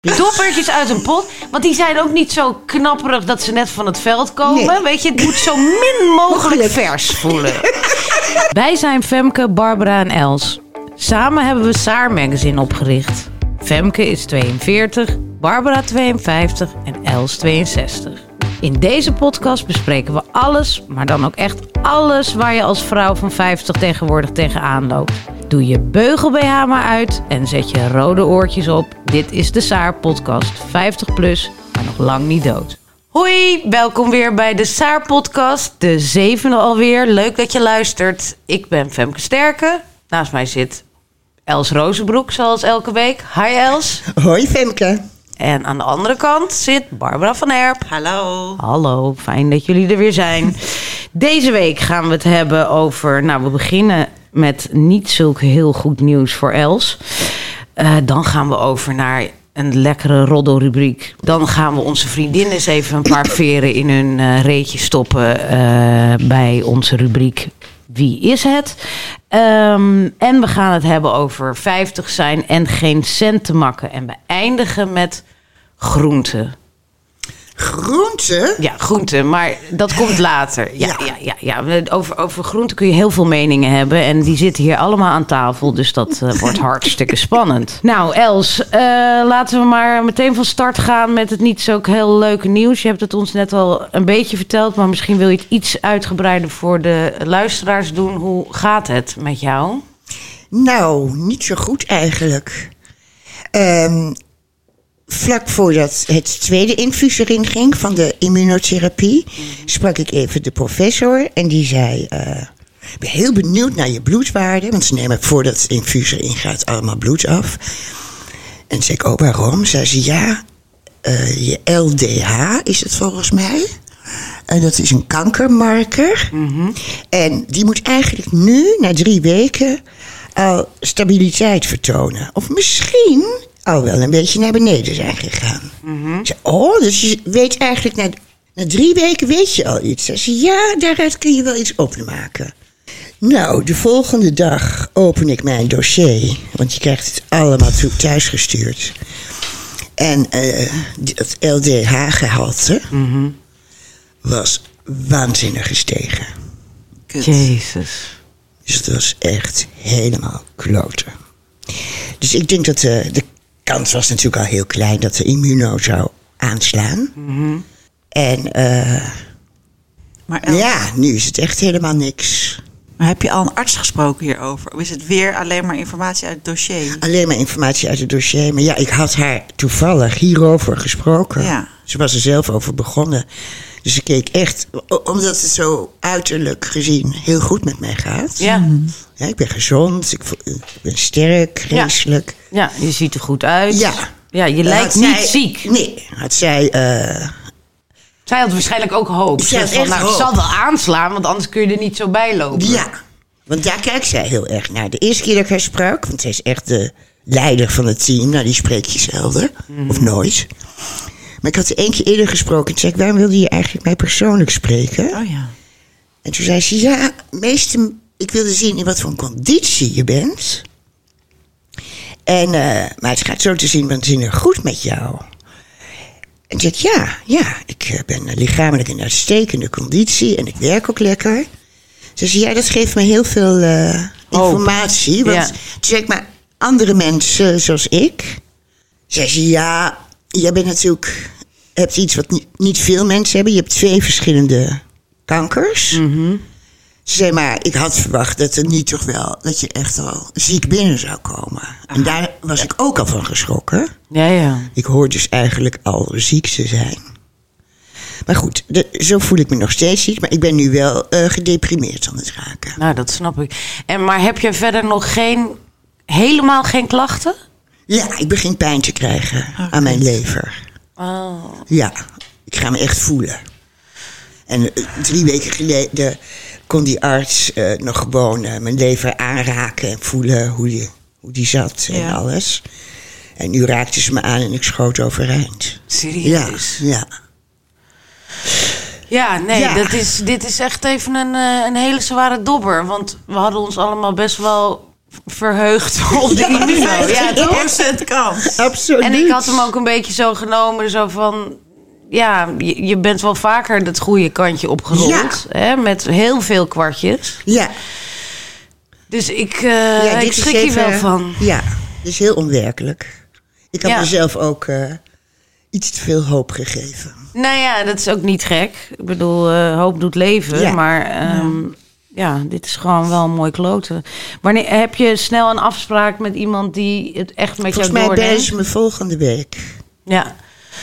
Doppertjes uit een pot. Want die zijn ook niet zo knapperig dat ze net van het veld komen. Nee. Weet je, het moet zo min mogelijk vers voelen. Wij zijn Femke, Barbara en Els. Samen hebben we Saar Magazine opgericht. Femke is 42, Barbara 52 en Els 62. In deze podcast bespreken we alles, maar dan ook echt alles waar je als vrouw van 50 tegenwoordig tegenaan loopt. Doe je beugel BH maar uit en zet je rode oortjes op. Dit is de Saar podcast 50 plus, maar nog lang niet dood. Hoi, welkom weer bij de Saar podcast, de zevende alweer. Leuk dat je luistert. Ik ben Femke Sterke. Naast mij zit Els Rozenbroek, zoals elke week. Hi Els. Hoi Femke. En aan de andere kant zit Barbara van Erp. Hallo. Hallo, fijn dat jullie er weer zijn. Deze week gaan we het hebben over. Nou, we beginnen met niet zulk heel goed nieuws voor Els. Eh, dan gaan we over naar een lekkere roddelrubriek. Dan gaan we onze vriendinnen eens even een paar veren in hun eh, reetje stoppen eh, bij onze rubriek. Wie is het? Ehm, en we gaan het hebben over 50 zijn en geen cent te makken. En we eindigen met groenten. Groente? Ja, groenten, maar dat komt later. Ja, ja. Ja. ja, ja. Over, over groenten kun je heel veel meningen hebben. En die zitten hier allemaal aan tafel. Dus dat eh, wordt hartstikke spannend. Nou, Els, eh, laten we maar meteen van start gaan met het niet zo heel leuke nieuws. Je hebt het ons net al een beetje verteld. Maar misschien wil je het iets uitgebreider voor de luisteraars doen. Hoe gaat het met jou? Nou, niet zo goed eigenlijk. Ehm, vlak voordat het tweede infuus erin ging van de immunotherapie, sprak ik even de professor en die zei: eh, Ik ben heel benieuwd naar je bloedwaarde, want ze nemen voordat het infuus erin gaat allemaal bloed af. En zei ik: Oh, waarom? Zei ze: Ja, eh, je LDH is het volgens mij. En dat is een kankermarker. En die moet eigenlijk nu, na drie weken, al stabiliteit vertonen. Of misschien al wel een beetje naar beneden zijn gegaan. Ik zei, oh, dus je weet eigenlijk, na, na drie weken weet je al iets. Ze zei, ja, daaruit kun je wel iets opmaken. Nou, de volgende dag open ik mijn dossier. Want je krijgt het allemaal toe- thuisgestuurd. En eh, het LDH-gehalte was waanzinnig gestegen. Kut. Jezus. Dus het was echt helemaal kloten. Dus ik denk dat de, de kans was natuurlijk al heel klein dat de immuno zou aanslaan. En eh, Maar, ja, nu is het echt helemaal niks. maar heb je al een arts gesproken hierover? Of is het weer alleen maar informatie uit het dossier? Alleen maar informatie uit het dossier. Maar ja, ik had haar toevallig hierover gesproken. Ja. Ze was er zelf over begonnen. Dus ik keek echt, omdat het zo uiterlijk gezien heel goed met mij gaat. Ja. Ja, ik ben gezond, ik, ben sterk, geestelijk. ja, je ziet er goed uit. Ja. Ja, je Had lijkt niet zij- ziek. Nee, had zij. eh, Zij had waarschijnlijk ook hoop. Zij had echt nou, hoop. ik zal wel aanslaan, want anders kun je er niet zo bij lopen. ja, want daar kijkt zij heel erg naar. De eerste keer dat ik haar sprak, want zij is echt de leider van het team. Nou, die spreek je zelden, of nooit. Maar ik had één keer eerder gesproken. En toen zei ik, waarom wilde je eigenlijk mij persoonlijk spreken? Oh ja. En toen zei ze, ja, meeste, ik wilde zien in wat voor een conditie je bent. En, eh, maar het gaat zo te zien, want zien er goed met jou. En toen zei ik, ja, ja, ik eh, ben lichamelijk in uitstekende conditie en ik werk ook lekker. Ze zei, ja, dat geeft me heel veel eh, informatie. Want Ja. toen zei ik, maar andere mensen zoals ik... Zei ze, ja, jij bent natuurlijk... hebt iets wat niet, niet veel mensen hebben. Je hebt twee verschillende kankers. Ze zei, maar ik had verwacht dat er niet toch wel... dat je echt al ziek binnen zou komen. En daar was ik ook al van geschrokken. Ja, ja. Ik hoor dus eigenlijk al ziek te zijn. Maar goed, de- zo voel ik me nog steeds niet. Maar ik ben nu wel eh, gedeprimeerd aan het raken. Nou, dat snap ik. En, maar heb je verder nog geen, helemaal geen klachten? Ja, ik begin pijn te krijgen aan mijn lever. Oh. Ja, ik ga me echt voelen. En eh, drie weken geleden kon die arts eh, nog gewoon eh, mijn lever aanraken en voelen hoe die, hoe die zat en Ja. alles. En nu raakte ze me aan en ik schoot overeind. Serieus? ja. Ja, nee, Ja. Dat is, dit is echt even een, een hele zware dobber. Want we hadden ons allemaal best wel verheugd op immuno. Ja, toch? 50% kans. Absoluut. En ik had hem ook een beetje zo genomen, zo van... Ja, je, je bent wel vaker het goede kantje opgerold. Hè, met heel veel kwartjes. Ja, Dus ik, eh, ja ik schrik hier wel van. Ja, is heel onwerkelijk. Ik had Ja. mezelf ook eh, iets te veel hoop gegeven. Nou ja, dat is ook niet gek. Ik bedoel, eh, hoop doet leven. Ja. Maar ehm, ja, dit is gewoon wel een mooi kloten. Wanneer heb je snel een afspraak met iemand die het echt met Volgens jou mij bellen doordenkt? ze me volgende week. Ja.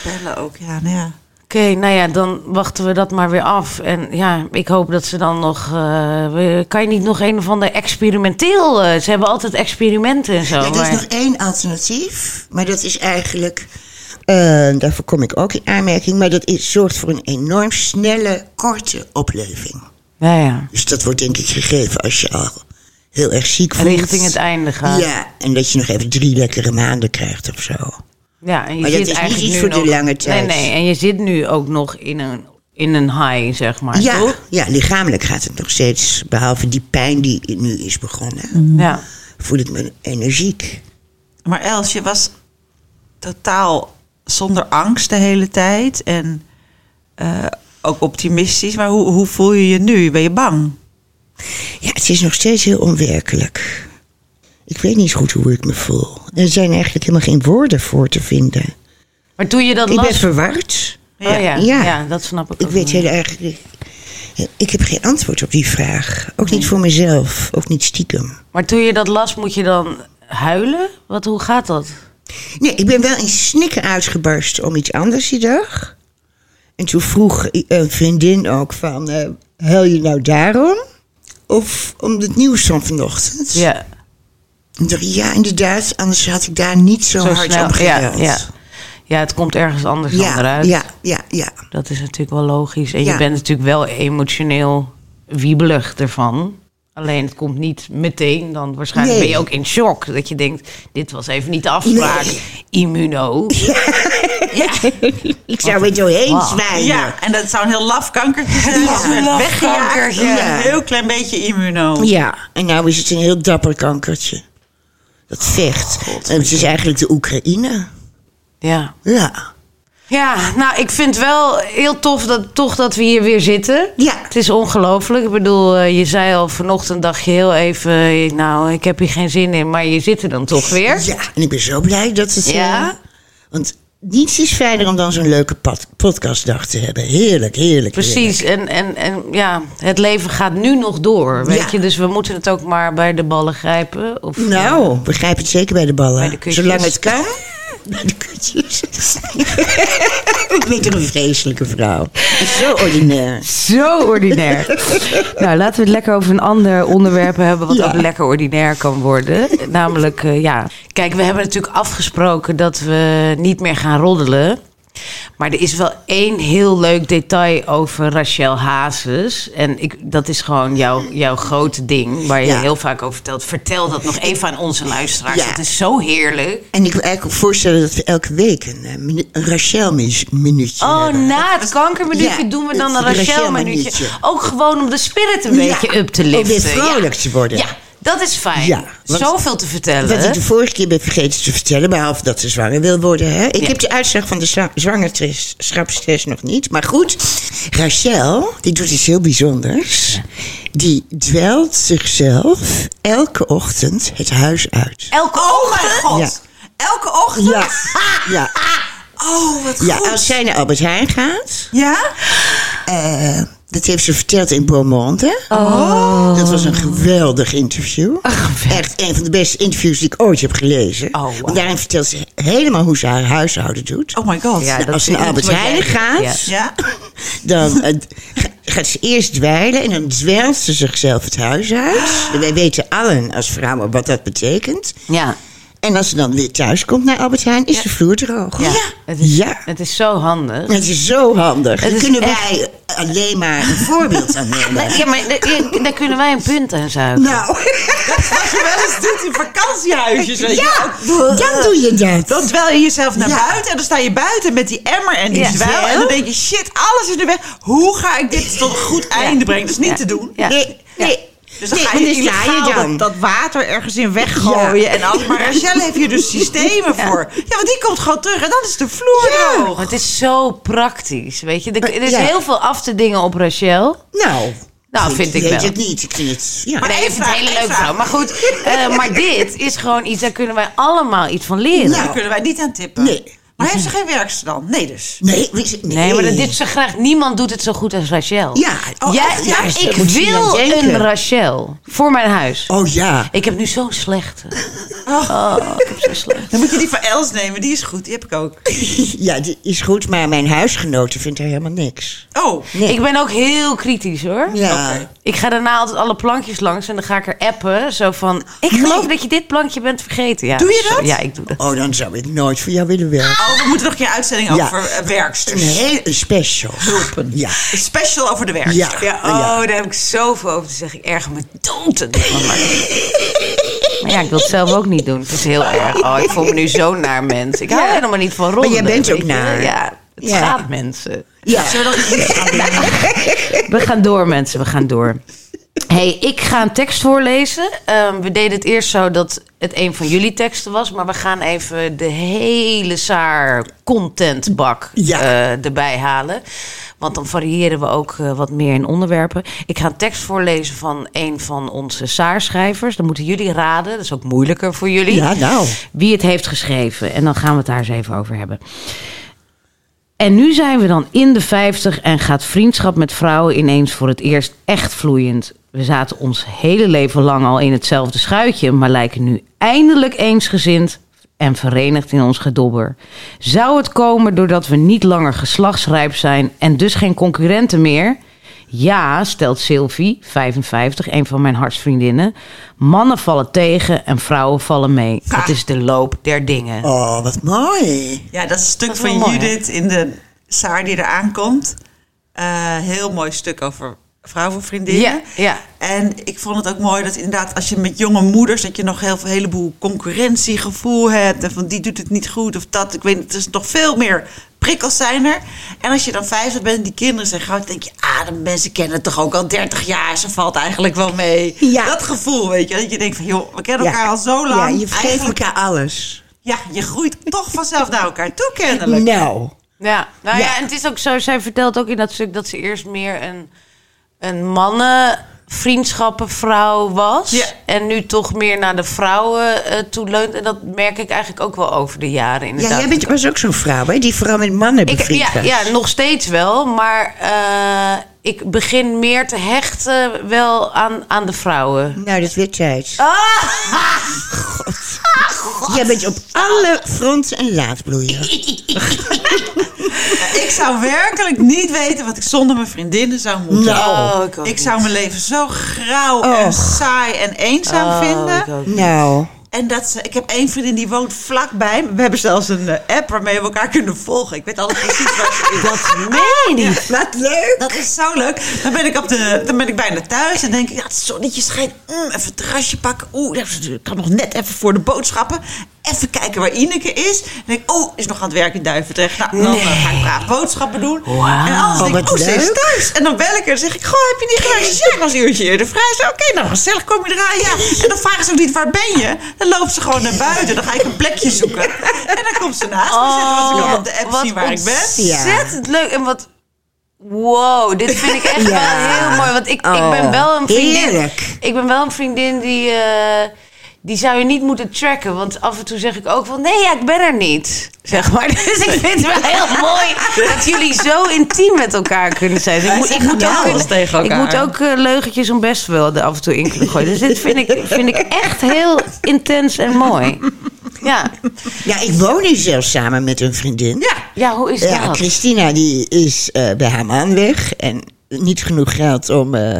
Bellen ook, ja. Nou ja. Oké, nou ja, dan wachten we dat maar weer af. En ja, ik hoop dat ze dan nog... eh, kan je niet nog een of ander experimenteel... eh, ze hebben altijd experimenten en zo. Ja, er is maar- nog één alternatief. Maar dat is eigenlijk... eh, daarvoor kom ik ook in aanmerking. Maar dat is, zorgt voor een enorm snelle, korte opleving. Ja, ja. Dus dat wordt denk ik gegeven als je al heel erg ziek voelt. Richting het einde gaat. Ja, en dat je nog even drie lekkere maanden krijgt of zo. Ja, en je Maar dat zit niet eigenlijk iets nu voor de nog... lange tijd. Nee, nee, en je zit nu ook nog in een, in een high, zeg maar, Ja, toch? ja, lichamelijk gaat het nog steeds. Behalve die pijn die nu is begonnen. Ja. Voel ik me energiek. Maar Els, je was totaal zonder angst de hele tijd. En eh, ook optimistisch. Maar hoe, hoe voel je je nu? Ben je bang? Ja, het is nog steeds heel onwerkelijk. Ik weet niet goed hoe ik me voel. Er zijn eigenlijk helemaal geen woorden voor te vinden. Maar toen je dat Ik ben verward. Oh ja, ja. Ja. dat snap ik Ik ook weet heel erg. Ik heb geen antwoord op die vraag. Ook niet voor mezelf. Ook niet stiekem. Maar toen je dat las, moet je dan huilen? Wat, hoe gaat dat? Nee, ik ben wel in snikken uitgebarsten om iets anders die dag. En toen vroeg een vriendin ook van... eh huil je nou daarom? Of om het nieuws van vanochtend? Ja, dacht, ja, inderdaad. Anders had ik daar niet zo, zo hard snel. om Ja, gehuild. ja. ja, het komt ergens anders dan ja, eruit. ja, ja, ja. Dat is natuurlijk wel logisch. En je bent natuurlijk wel emotioneel wiebelig ervan. Alleen het komt niet meteen. Dan waarschijnlijk Nee. ben je ook in shock. Dat je denkt, dit was even niet de afspraak. Nee. Immuno. Ik zou er doorheen Wauw. zwijnen. Ja, en dat zou een heel laf kankertje zijn. Ja. Laf kankertje. Ja. Een heel klein beetje immuno. Ja, en nou is het een heel dapper kankertje. Dat vecht. en het is eigenlijk de Oekraïne. Ja. Ja. Ja, nou, ik vind wel heel tof dat, toch dat we hier weer zitten. Ja. Het is ongelooflijk. Ik bedoel, eh, je zei al vanochtend, dacht je heel even... eh, Nou, ik heb hier geen zin in, maar je zit er dan toch weer. Ja, en ik ben zo blij dat het... Ja? eh, want niets is fijner om dan zo'n leuke pod- podcastdag te hebben. Heerlijk, heerlijk. Precies, heerlijk. en, en, en ja, het leven gaat nu nog door, weet Ja. je. Dus we moeten het ook maar bij de ballen grijpen. Of, Nou, begrijp het zeker bij de ballen. Bij de. Zolang het kan. Bij de kutjes. ik ben toch een vreselijke vrouw. Zo ordinair. Zo ordinair. nou, laten we het lekker over een ander onderwerp hebben... wat Ja. ook lekker ordinair kan worden. Namelijk, eh, ja... Kijk, we hebben natuurlijk afgesproken dat we niet meer gaan roddelen. Maar er is wel één heel leuk detail over Rachel Hazes. En ik, dat is gewoon jouw, jouw grote ding, waar je Ja. heel vaak over vertelt. Vertel dat nog even aan onze luisteraars. Ja. Het is zo heerlijk. En ik wil eigenlijk voorstellen dat we elke week een, eh, een Rachel-minuutje Oh, hebben. na het kankerminuutje Ja, doen we dan een Rachel-minuutje. Ook gewoon om de spirit een beetje up te om weer liften. vrolijk te worden. Ja, dat is fijn. Ja, Zoveel te vertellen. Wat ik de vorige keer ben vergeten te vertellen, behalve dat ze zwanger wil worden. Hè? Ik Ja. heb de uitslag van de zwa- zwangerschapstest nog niet. Maar goed, Rachel, die doet iets heel bijzonders. Die dwelt zichzelf elke ochtend het huis uit. Elke Oh mijn god. Ja. Elke ochtend? Ja, ja, Oh, wat goed. ja als zij naar Albert Heijn gaat, Ja? eh, dat heeft ze verteld in Beaumonde. Oh. Dat was een geweldig interview. Echt een van de beste interviews die ik ooit heb gelezen. Oh, wow. Want daarin vertelt ze helemaal hoe ze haar huishouden doet. Oh my god. Ja, dat als ze naar Albert Heijn gaat, Ja. Dan eh, ga- gaat ze eerst dweilen en dan dweilt ze zichzelf het huis uit. Wij weten allen als vrouwen wat dat betekent. Ja. En als ze dan weer thuis komt naar Albert Heijn, is de vloer droog. Ja. Het, is, Ja. het is zo handig. Het is zo handig. Daar kunnen echt- wij alleen maar een voorbeeld aan nemen. Ja, maar daar- daar kunnen wij een punt aan zuigen. Nou, Als je wel eens doet in vakantiehuisjes. ja, dan doe je dat. Dan dwel je jezelf naar Ja. buiten en dan sta je buiten met die emmer en die Ja. zwijl. En dan denk je, shit, alles is nu weg. Hoe ga ik dit tot een goed einde brengen? Dat is niet Ja. te doen. Ja. Nee, nee. Dus dan Nee, ga je, je dat, dat water ergens in weggooien Ja. en alles. Maar Rachel heeft hier dus systemen voor. Ja, want die komt gewoon terug en dan is de vloer droog. Maar het is zo praktisch, weet je. Er, er is Ja. heel veel af te dingen op Rachel. Nou, Nou, vind ik weet wel. het niet. Ik vind het, ja. Maar Nee, ik vind het een hele leuke vrouw. Maar goed, eh, maar dit is gewoon iets, daar kunnen wij allemaal iets van leren. Nou, Daar kunnen wij niet aan tippen. Nee. Maar heeft ze geen werkster dan? Nee dus. Nee, nee. Nee, maar dit zo graag. Niemand doet het zo goed als Rachel. Ja, oh, ja, echt, ja, juist, ik wil denken. een Rachel voor mijn huis. Oh ja. Ik heb nu zo'n slechte. Oh, ik heb zo slecht. Dan moet je die van Els nemen, die is goed, die heb ik ook. Ja, die is goed, maar mijn huisgenoten vindt haar helemaal niks. Oh, Nee. Ik ben ook heel kritisch hoor. Ja. Ik ga daarna altijd alle plankjes langs en dan ga ik er appen. Zo van, ik geloof dat je dit plankje bent vergeten. Ja, Doe je zo- dat? Ja, ik doe dat. Oh, dan zou ik nooit voor jou willen werken. Oh, we moeten nog een keer uitzending Ja. over eh, werksters. Een special. Hulpen. Ja. Een special over de werkster. Ja. Ja, oh, daar heb ik zoveel over te zeggen. Ik erger me dood. Maar ja, ik wil het zelf ook niet doen. Het is heel erg. Oh, ik voel me nu zo naar mens. Ik hou Ja. helemaal niet van ronden. jij bent ook naar. Ja, het Ja. gaat mensen. Ja. Zullen we nog iets gaan doen? We gaan door, mensen. We gaan door. Hey, ik ga een tekst voorlezen. Ehm, we deden het eerst zo dat het een van jullie teksten was. Maar we gaan even de hele Saar contentbak Ja. eh, erbij halen. Want dan variëren we ook eh, wat meer in onderwerpen. Ik ga een tekst voorlezen van een van onze Saar-schrijvers. Dan moeten jullie raden. Dat is ook moeilijker voor jullie. Ja, nou. Wie het heeft geschreven. En dan gaan we het daar eens even over hebben. En nu zijn we dan in de 50 en gaat vriendschap met vrouwen ineens voor het eerst echt vloeiend. We zaten ons hele leven lang al in hetzelfde schuitje, maar lijken nu eindelijk eensgezind en verenigd in ons gedobber. Zou het komen doordat we niet langer geslachtsrijp zijn en dus geen concurrenten meer? Ja, stelt Sylvie, 55, een van mijn hartsvriendinnen. Mannen vallen tegen en vrouwen vallen mee. Dat is de loop der dingen. Oh, wat mooi. Ja, dat is een stuk is van mooi, hè? Judith in de Saar die er aankomt. Eh, heel mooi stuk over vrouwenvriendinnen. Ja, ja. En ik vond het ook mooi dat inderdaad als je met jonge moeders... dat je nog heel veel, heleboel concurrentiegevoel hebt. En van die doet het niet goed of dat. Ik weet niet, er is nog veel meer prikkels zijn er. En als je dan 50 bent en die kinderen zijn groot... denk je, ah, de mensen kennen het toch ook al 30 jaar. Ze valt eigenlijk wel mee. Ja. Dat gevoel, weet je. Dat je denkt van, joh, we kennen Ja. elkaar al zo lang. Ja, je vergeet Eigenlijk- elkaar alles. Ja, je groeit toch vanzelf naar elkaar toe, kennelijk. Nou. Ja, nou ja. Ja. en het is ook zo, zij vertelt ook in dat stuk dat ze eerst meer een, een mannen vriendschappenvrouw was. Ja. En nu toch meer naar de vrouwen eh toe leunt. En dat merk ik eigenlijk ook wel over de jaren Ja, inderdaad. jij bent, was ook zo'n vrouw, hè? Die vooral met mannen ik, bevriend ja, was. ja, nog steeds wel. Maar eh, ik begin meer te hechten wel aan, aan de vrouwen. Nou, dat werd tijd. Ah! Jij bent op alle fronten een laadbloeier. Ik zou werkelijk niet weten wat ik zonder mijn vriendinnen zou moeten. Nou. Oh, ik zou mijn leven zo grauw en saai en eenzaam Oh, vinden. Nou. En dat ze, ik heb één vriendin die woont vlakbij. We hebben zelfs een eh, app waarmee we elkaar kunnen volgen. Ik weet altijd precies waar ze is. Dat meen je niet. Wat leuk. Dat is zo leuk. Dan ben ik, op de, dan ben ik bijna thuis en denk ik, ja, het zonnetje schijnt. Mm, even een terrasje pakken. Oeh, ik kan nog net even voor de boodschappen. Even kijken waar Ineke is. En denk ik, oh, is nog aan het werk in Duivendrecht. Nou, dan eh, ga ik braaf boodschappen doen. En Oh, denk ik, wat oh, ze is thuis. En dan bel ik haar en zeg ik, goh, heb je niet zegt, ja, ik was een uurtje eerder vrij. Ze, Oké, nou gezellig, kom je eraan? Ja. En dan vragen ze ook niet, waar ben je? Dan loopt ze gewoon naar buiten. Dan ga ik een plekje zoeken. En dan komt ze naast me zitten. Want ze kan op de app Oh, wat zien waar ik ben. Ontzettend leuk. En wat. Wow, dit vind ik echt Ja. wel heel mooi. Want ik, ik Oh, ben wel een vriendin. heerlijk. Ik ben wel een vriendin die. eh, die zou je niet moeten tracken. Want af en toe zeg ik ook van... Nee, ja, ik ben er niet. Zeg maar. Dus ik vind het wel heel mooi... dat jullie zo intiem met elkaar kunnen zijn. Dus ik, moet, ik, moet ja ook, alles tegen ik elkaar. moet ook eh, leugentjes om best wel er af en toe in kunnen gooien. Dus dit vind ik, vind ik echt heel intens en mooi. Ja, Ja, ik woon nu zelfs samen met een vriendin. Ja. ja hoe is Ja, dat? Christina die is eh, bij haar man weg. En niet genoeg geld om eh,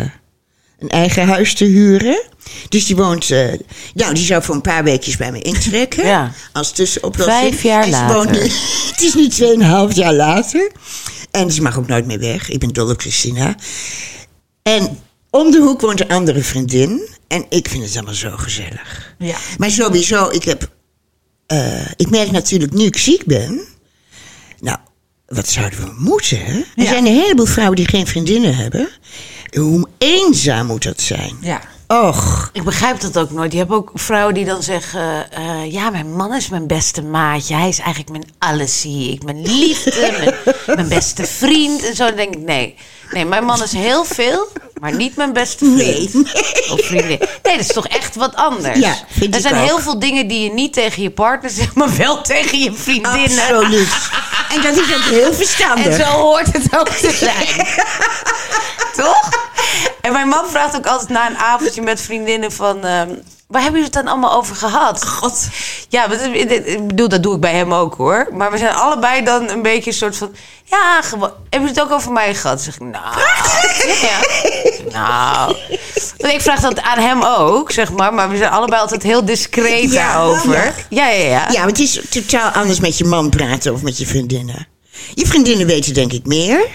een eigen huis te huren. Dus die woont, eh, nou, die zou voor een paar weekjes bij me intrekken. Ja. Als tussenoplossing. Vijf jaar En ze later. woont het is nu tweeënhalf jaar later. En ze mag ook nooit meer weg. Ik ben dol op Christina. En om de hoek woont een andere vriendin. En ik vind het allemaal zo gezellig. Ja. Maar sowieso, ik heb... eh, ik merk natuurlijk nu ik ziek ben... Nou, wat zouden we moeten, hè? Er Ja. zijn een heleboel vrouwen die geen vriendinnen hebben. Hoe eenzaam moet dat zijn? Ja. Och. Ik begrijp dat ook nooit. Je hebt ook vrouwen die dan zeggen... eh, ja, mijn man is mijn beste maatje. Hij is eigenlijk mijn allesie. Ik mijn liefde, mijn, mijn beste vriend. En zo dan denk ik, nee. Nee, mijn man is heel veel, maar niet mijn beste vriend. Of vriendin. Nee, dat is toch echt wat anders. Ja, vind er zijn ook. heel veel dingen die je niet tegen je partner zegt... maar wel tegen je vriendinnen. Absoluut. En dat is ook heel verstandig. En zo hoort het ook te zijn. Toch? En mijn man vraagt ook altijd na een avondje met vriendinnen van... ehm, waar hebben jullie het dan allemaal over gehad? God. Ja, maar ik bedoel, dat doe ik bij hem ook hoor. Maar we zijn allebei dan een beetje een soort van... Ja, gewoon... Hebben jullie het ook over mij gehad? Zeg ik, nou... Ja. Nou... Want ik vraag dat aan hem ook, zeg maar. Maar we zijn allebei altijd heel discreet Ja, daarover. ja. Ja, ja, ja. Ja, maar het is totaal anders met je man praten of met je vriendinnen. Je vriendinnen weten denk ik meer.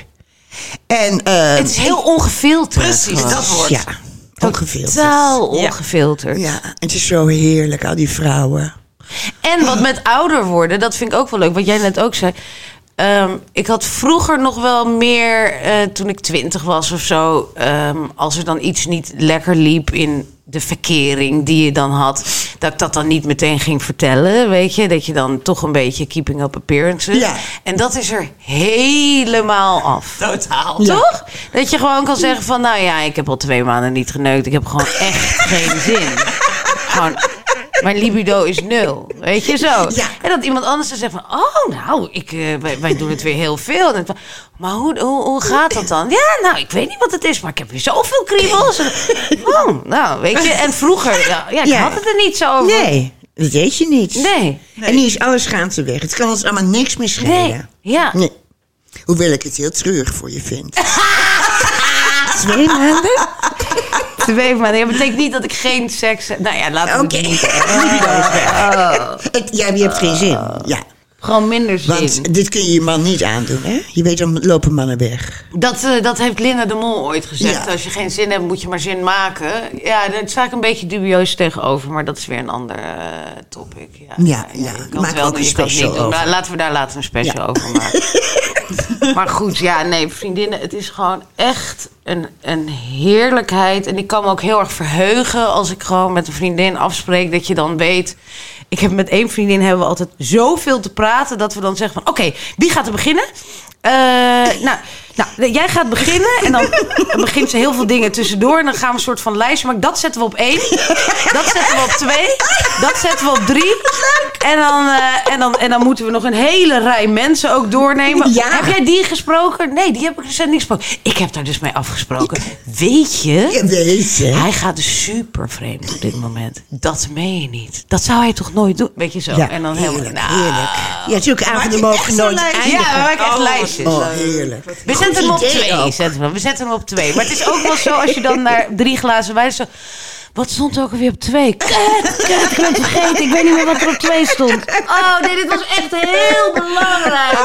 En, eh, Het is heel ongefilterd. Precies, gewoon. dat woord. Ja, ongefilterd. Totaal Ja. ongefilterd. Ja, het is zo heerlijk, al die vrouwen. En wat met ouder worden, dat vind ik ook wel leuk. Wat jij net ook zei. Ehm, ik had vroeger nog wel meer, eh, toen ik twintig was of zo... ehm, als er dan iets niet lekker liep in de verkering die je dan had... dat ik dat dan niet meteen ging vertellen, weet je? Dat je dan toch een beetje keeping up appearances... Ja. En dat is er helemaal af. Totaal. Toch? Dat je gewoon kan zeggen van... nou ja, ik heb al twee maanden niet geneukt. Ik heb gewoon echt geen zin. Gewoon... Mijn libido is nul. Weet je zo? Ja. En dat iemand anders dan zegt van... Oh, nou, ik, eh, wij, wij doen het weer heel veel. En maar hoe, hoe, hoe gaat dat dan? Ja, nou, ik weet niet wat het is. Maar ik heb weer zoveel kriebels. En- Oh, nou, weet je. En vroeger... Ja, ja ik Ja. had het er niet zo over. Nee, dat weet je niet. Nee. En nu is alles schaamte weg. Het kan ons allemaal niks meer schelen. Nee. Ja. Nee. Hoewel ik het heel treurig voor je vind. Twee maanden? Twee maanden. Dat betekent niet dat ik geen seks heb. Nou ja, laten we het niet... Het- Ja, je hebt geen zin. Ja. Gewoon minder zin. Want dit kun je je man niet aandoen, hè? Je weet, dan lopen mannen weg. Dat, eh, dat heeft Linda de Mol ooit gezegd. Ja. Als je geen zin hebt, moet je maar zin maken. Ja, daar sta ik een beetje dubieus tegenover. Maar dat is weer een ander eh, topic. Ja, Ja, ja. Je Maak kan wel ook een special niet over. Laten we daar later een special over maken. maar goed, ja, nee, vriendinnen. Het is gewoon echt een, een heerlijkheid. En ik kan me ook heel erg verheugen als ik gewoon met een vriendin afspreek. Dat je dan weet... Ik heb met één vriendin hebben we altijd zoveel te praten... dat we dan zeggen van... Oké, wie gaat er beginnen? Eh, nou, nou, jij gaat beginnen en dan begint ze heel veel dingen tussendoor. En dan gaan we een soort van lijstje maken. Dat zetten we op één. Dat zetten we op twee. Dat zetten we op drie. En dan, eh, en dan, en dan moeten we nog een hele rij mensen ook doornemen. Ja. Heb jij die gesproken? Nee, die heb ik recent niet gesproken. Ik heb daar dus mee afgesproken. Weet je? Weet je. Hij gaat dus super vreemd op dit moment. Dat meen je niet. Dat zou hij toch nooit doen? Weet je zo? Ja, en dan helemaal... heerlijk, Nou, heerlijk. Ja, Maak avonden je mogen nooit eindigen. Ja, we maken echt Oh, lijstjes. Oh, heerlijk. Zetten hem op twee. ook. Zetten we. we zetten hem op twee. Maar het is ook wel zo als je dan naar drie glazen wijn zo. Wat stond er ook alweer op twee? Kut, kut, ik ben het vergeten. Ik weet niet meer wat er op twee stond. Oh nee, dit was echt heel belangrijk.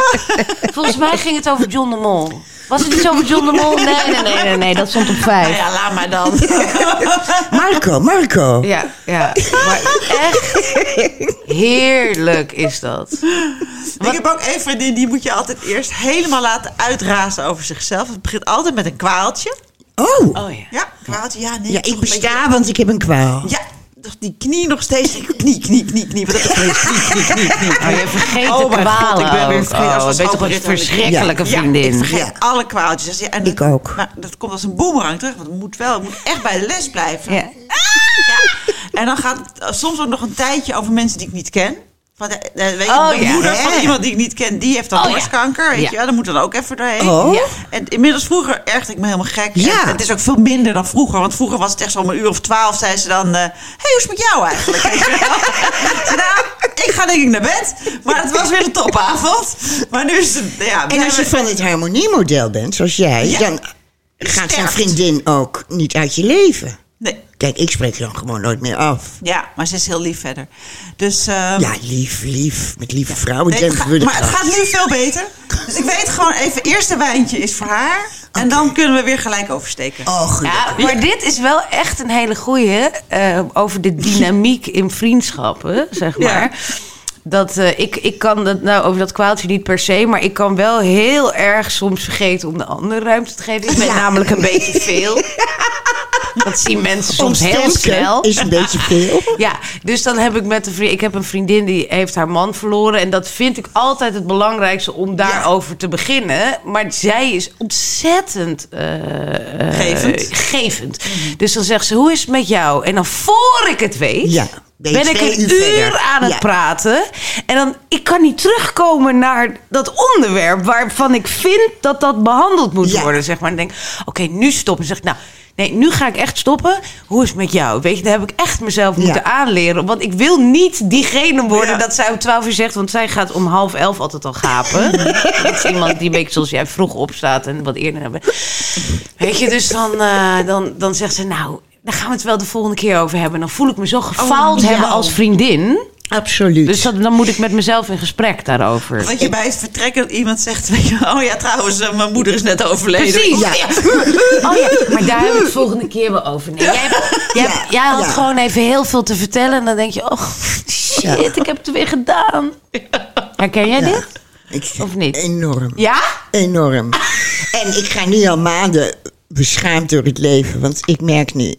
Volgens mij ging het over John de Mol. Was het iets over John de Mol? Nee, nee, nee, nee, nee dat stond op vijf. Nou ja, laat maar dan. Marco, Marco. Ja, ja. Maar echt heerlijk is dat. Ik heb ook één vriendin, die moet je altijd eerst helemaal laten uitrazen over zichzelf. Het begint altijd met een kwaaltje. Oh, Oh ja. Ja, kwaaltje, ja, nee. ja, ik beetje- besta, want ik heb een kwaal. Ja, die knie nog steeds. Knie, knie, knie, knie. Wat heb ik gelezen? Knie, knie, knie, knie. Oh, je vergeet Oh de kwalen ik ben weer vergeten. Als Oh, weet toch een verschrikkelijke Ja, vriendin. ik vergeet Ja. alle kwaaltjes. Ja, en Ik dat- ook. Maar dat komt als een boemerang terug. Want het moet wel, het moet echt bij de les blijven. Ja. Ja. En dan gaat het soms ook nog een tijdje over mensen die ik niet ken. Van de, de- weet je, Oh, de ja. moeder Hè? van iemand die ik niet ken, die heeft dan Oh, ja. borstkanker. Weet Ja. je dan moet dan ook even doorheen. Oh. Ja. En inmiddels vroeger ergde ik me helemaal gek. Ja. En het is ook veel minder dan vroeger. Want vroeger was het echt zo om een uur of twaalf. Zei ze dan, eh hey, hoe is het met jou eigenlijk? Nou, ik ga denk ik naar bed. Maar het was weer een topavond. Maar nu is het, ja. En als je van het harmoniemodel bent, zoals jij, dan gaat zo'n sterft. vriendin ook niet uit je leven. Nee. Kijk, ik spreek je dan gewoon nooit meer af. Ja, maar ze is heel lief verder. Dus, ehm, Ja, lief, lief. Met lieve vrouwen nee, we de maar het gaat nu veel beter. Dus ik weet gewoon even, eerste wijntje is voor haar. En dan kunnen we weer gelijk oversteken. Oh, gelukkig. Ja, maar dit is wel echt een hele goeie eh, over de dynamiek in vriendschappen, zeg maar. Ja. Dat, eh, ik, ik kan dat nou over dat kwaaltje niet per se, maar ik kan wel heel erg soms vergeten om de ander ruimte te geven. Ik ben Ja. namelijk een beetje veel. Dat zien mensen soms heel snel. is een beetje veel. Ja, dus dan heb ik met een vriend. Ik heb een vriendin die heeft haar man verloren. En dat vind ik altijd het belangrijkste om daarover te beginnen. Maar zij is ontzettend eh, Gevend. Dus dan zegt ze: Hoe is het met jou? En dan voor ik het weet. Ja, ben ik een uur verder. aan het Ja. praten. En dan, ik kan niet terugkomen naar dat onderwerp waarvan ik vind dat dat behandeld moet Ja. worden. Zeg maar. En denk, oké, nu stoppen. Dan zeg ik, nou, nee, nu ga ik echt stoppen. Hoe is het met jou? Weet je, daar heb ik echt mezelf Ja. moeten aanleren. Want ik wil niet diegene worden Ja. dat zij om twaalf uur zegt. Want zij gaat om half elf altijd al gapen. dat is iemand die een beetje zoals jij vroeg opstaat en wat eerder hebben. Weet je, dus dan, eh, dan, dan zegt ze, nou, daar gaan we het wel de volgende keer over hebben. Dan voel ik me zo gefaald ja. hebben als vriendin. Absoluut. Dus dat, dan moet ik met mezelf in gesprek daarover. Dat je bij het vertrekken iemand zegt, weet je, oh ja, trouwens, eh, mijn moeder is net overleden. Precies. Ja. Oh ja, maar daar hebben we het volgende keer wel over. Nee, jij, hebt- jij, hebt- jij had ja. gewoon even heel veel te vertellen. En dan denk je, oh shit, Ja. ik heb het weer gedaan. Herken jij dit? Ik- Of niet? Enorm. Ja? Enorm. en ik ga nu al maanden beschaamd door het leven. Want ik merk nu...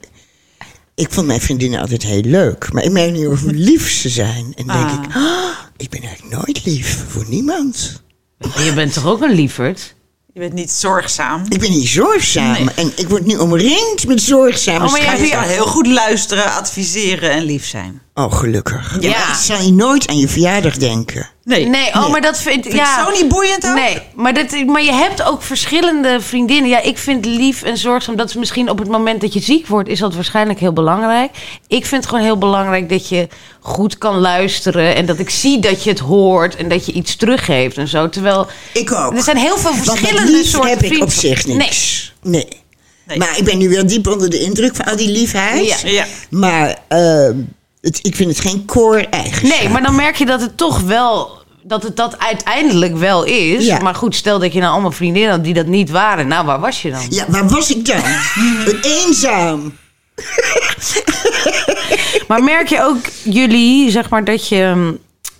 Ik vond mijn vriendinnen altijd heel leuk. Maar ik merk nu hoe lief ze zijn. En denk ik... "Ah, ik ben eigenlijk nooit lief voor niemand. Je bent toch ook een lieverd? Je bent niet zorgzaam. Ik ben niet zorgzaam. En ik word nu omringd met zorgzame Oh, maar jij heel goed luisteren, adviseren en lief zijn. Oh, gelukkig. Ja. Ik zal je nooit aan je verjaardag denken. Nee. Nee, oh, maar dat vind, Vind ja. je zo niet boeiend ook? Nee, maar, dat, maar je hebt ook verschillende vriendinnen. Ja, ik vind lief en zorgzaam. Dat is misschien op het moment dat je ziek wordt, is dat waarschijnlijk heel belangrijk. Ik vind het gewoon heel belangrijk dat je goed kan luisteren. En dat ik zie dat je het hoort en dat je iets teruggeeft en zo. Terwijl Ik ook. er zijn heel veel Want met verschillende lief soorten heb ik op zich niks. Nee. Nee. Maar ik ben nu wel diep onder de indruk van al die liefheid. Ja. Ja. Maar ehm, het, ik vind het geen core eigenschap. Nee, maar dan merk je dat het toch wel. Dat het dat uiteindelijk wel is. Ja. Maar goed, stel dat je nou allemaal vriendinnen had die dat niet waren. Nou, waar was je dan? Ja, waar was ik dan? Eenzaam. Maar merk je ook jullie, zeg maar, dat je hm,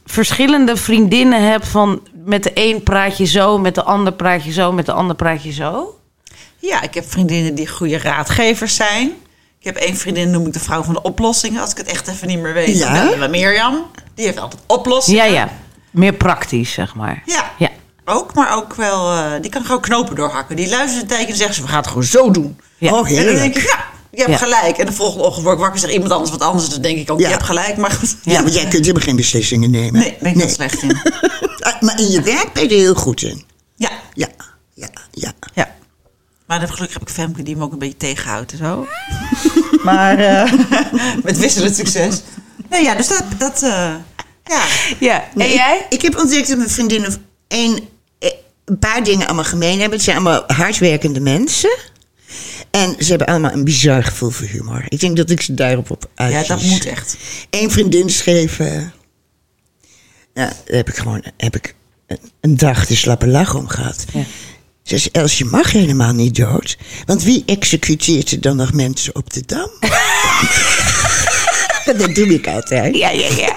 verschillende vriendinnen hebt van met de een praat je zo, met de ander praat je zo, met de ander praat je zo? Ja, ik heb vriendinnen die goede raadgevers zijn. Ik heb één vriendin, noem ik de vrouw van de oplossingen. Als ik het echt even niet meer weet, Ja? dan bel je bij Mirjam. Die heeft altijd oplossingen. Ja, ja. Meer praktisch, zeg maar. Ja. Ja. Ook, maar ook wel... eh, die kan gewoon knopen doorhakken. Die luistert een tijdje en zegt ze, we gaan het gewoon zo doen. Ja. Oh, En dan denk ik, ja, je hebt Ja. gelijk. En de volgende ochtend word ik wakker, zegt iemand anders wat anders. Dan denk ik ook, Ja. je hebt gelijk. Maar goed, Ja, want jij kunt helemaal geen beslissingen nemen. nee, ben ik heel slecht in. Ah, Maar in je werk ben je er heel goed in. Ja. ja. Maar dan gelukkig heb ik Femke die me ook een beetje tegenhoudt en zo. maar eh, met wisselend succes. Nee, ja, dus dat... dat eh, ja. Ja. En Nee, jij? Ik, ik heb ontdekt dat mijn vriendinnen één, eh, een paar dingen allemaal gemeen hebben. Het zijn allemaal hardwerkende mensen. En ze hebben allemaal een bizar gevoel voor humor. Ik denk dat ik ze daarop op ja, uitkies. dat moet echt. Eén vriendin schreef... ja, daar heb ik gewoon heb ik een, een dag de slappe lach om gehad. Ze zei, Els, je mag helemaal niet dood. Want wie executeert er dan nog mensen op de Dam? dat doe ik altijd. Ja, ja, ja.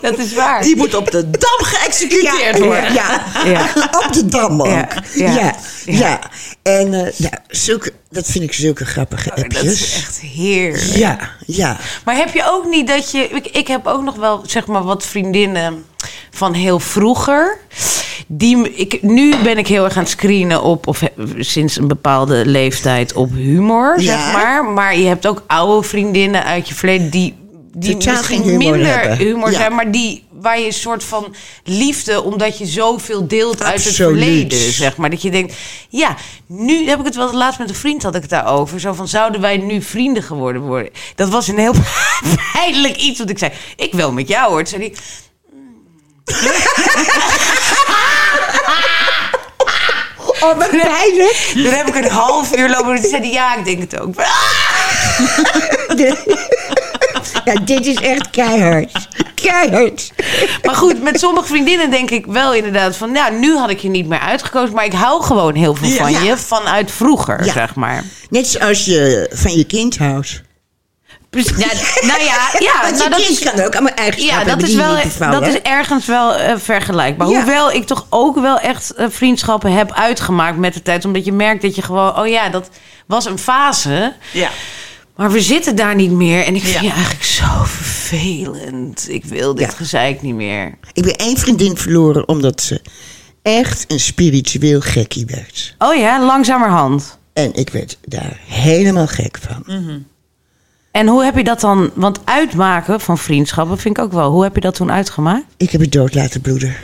Dat is waar. Die moet op de dam geëxecuteerd worden. Ja, Ja. op de Dam ook. Ja, Ja, ja, ja. En eh, nou, zulke, dat vind ik zulke grappige Dat appjes. is echt heerlijk. Ja, ja. Maar heb je ook niet dat je. Ik, ik heb ook nog wel, zeg maar, wat vriendinnen van heel vroeger. Die, ik, nu ben ik heel erg aan het screenen op, of he- sinds een bepaalde leeftijd, op humor, Ja. zeg maar. Maar je hebt ook oude vriendinnen uit je verleden die, die Totaal misschien humor minder hebben. humor Ja. zijn, maar die waar je een soort van liefde, omdat je zoveel deelt uit het verleden, zeg maar. Dat je denkt, ja, nu heb ik het wel laatst met een vriend had ik het daarover. Zo van, zouden wij nu vrienden geworden worden? Dat was een heel pijnlijk iets, want ik zei, ik wil met jou hoor. Zei hij, Oh, wat pijnlijk. Toen heb ik een half uur lopen. en Toen zei hij, ja, ik denk het ook. Ja, dit is echt keihard. Keihard. Maar goed, met sommige vriendinnen denk ik wel inderdaad van... Ja, nu had ik je niet meer uitgekozen. Maar ik hou gewoon heel veel van Ja. je. Vanuit vroeger, Ja. zeg maar. Net zoals je van je kind houdt. Precies, nou ja, ja Want nou, je dat kind is, kan ook allemaal eigenschappen ja, dat is, wel, dat is ergens wel eh, vergelijkbaar. Ja. Hoewel ik toch ook wel echt eh, vriendschappen heb uitgemaakt met de tijd. Omdat je merkt dat je gewoon... Oh ja, dat was een fase. Ja. Maar we zitten daar niet meer. En ik vind Ja. je eigenlijk zo vervelend. Ik wil dit Ja. gezeik niet meer. Ik ben één vriendin verloren omdat ze echt een spiritueel gekkie werd. Oh ja, langzamerhand. En ik werd daar helemaal gek van. Mm. En hoe heb je dat dan... Want uitmaken van vriendschappen vind ik ook wel. Hoe heb je dat toen uitgemaakt? Ik heb het dood laten bloeden.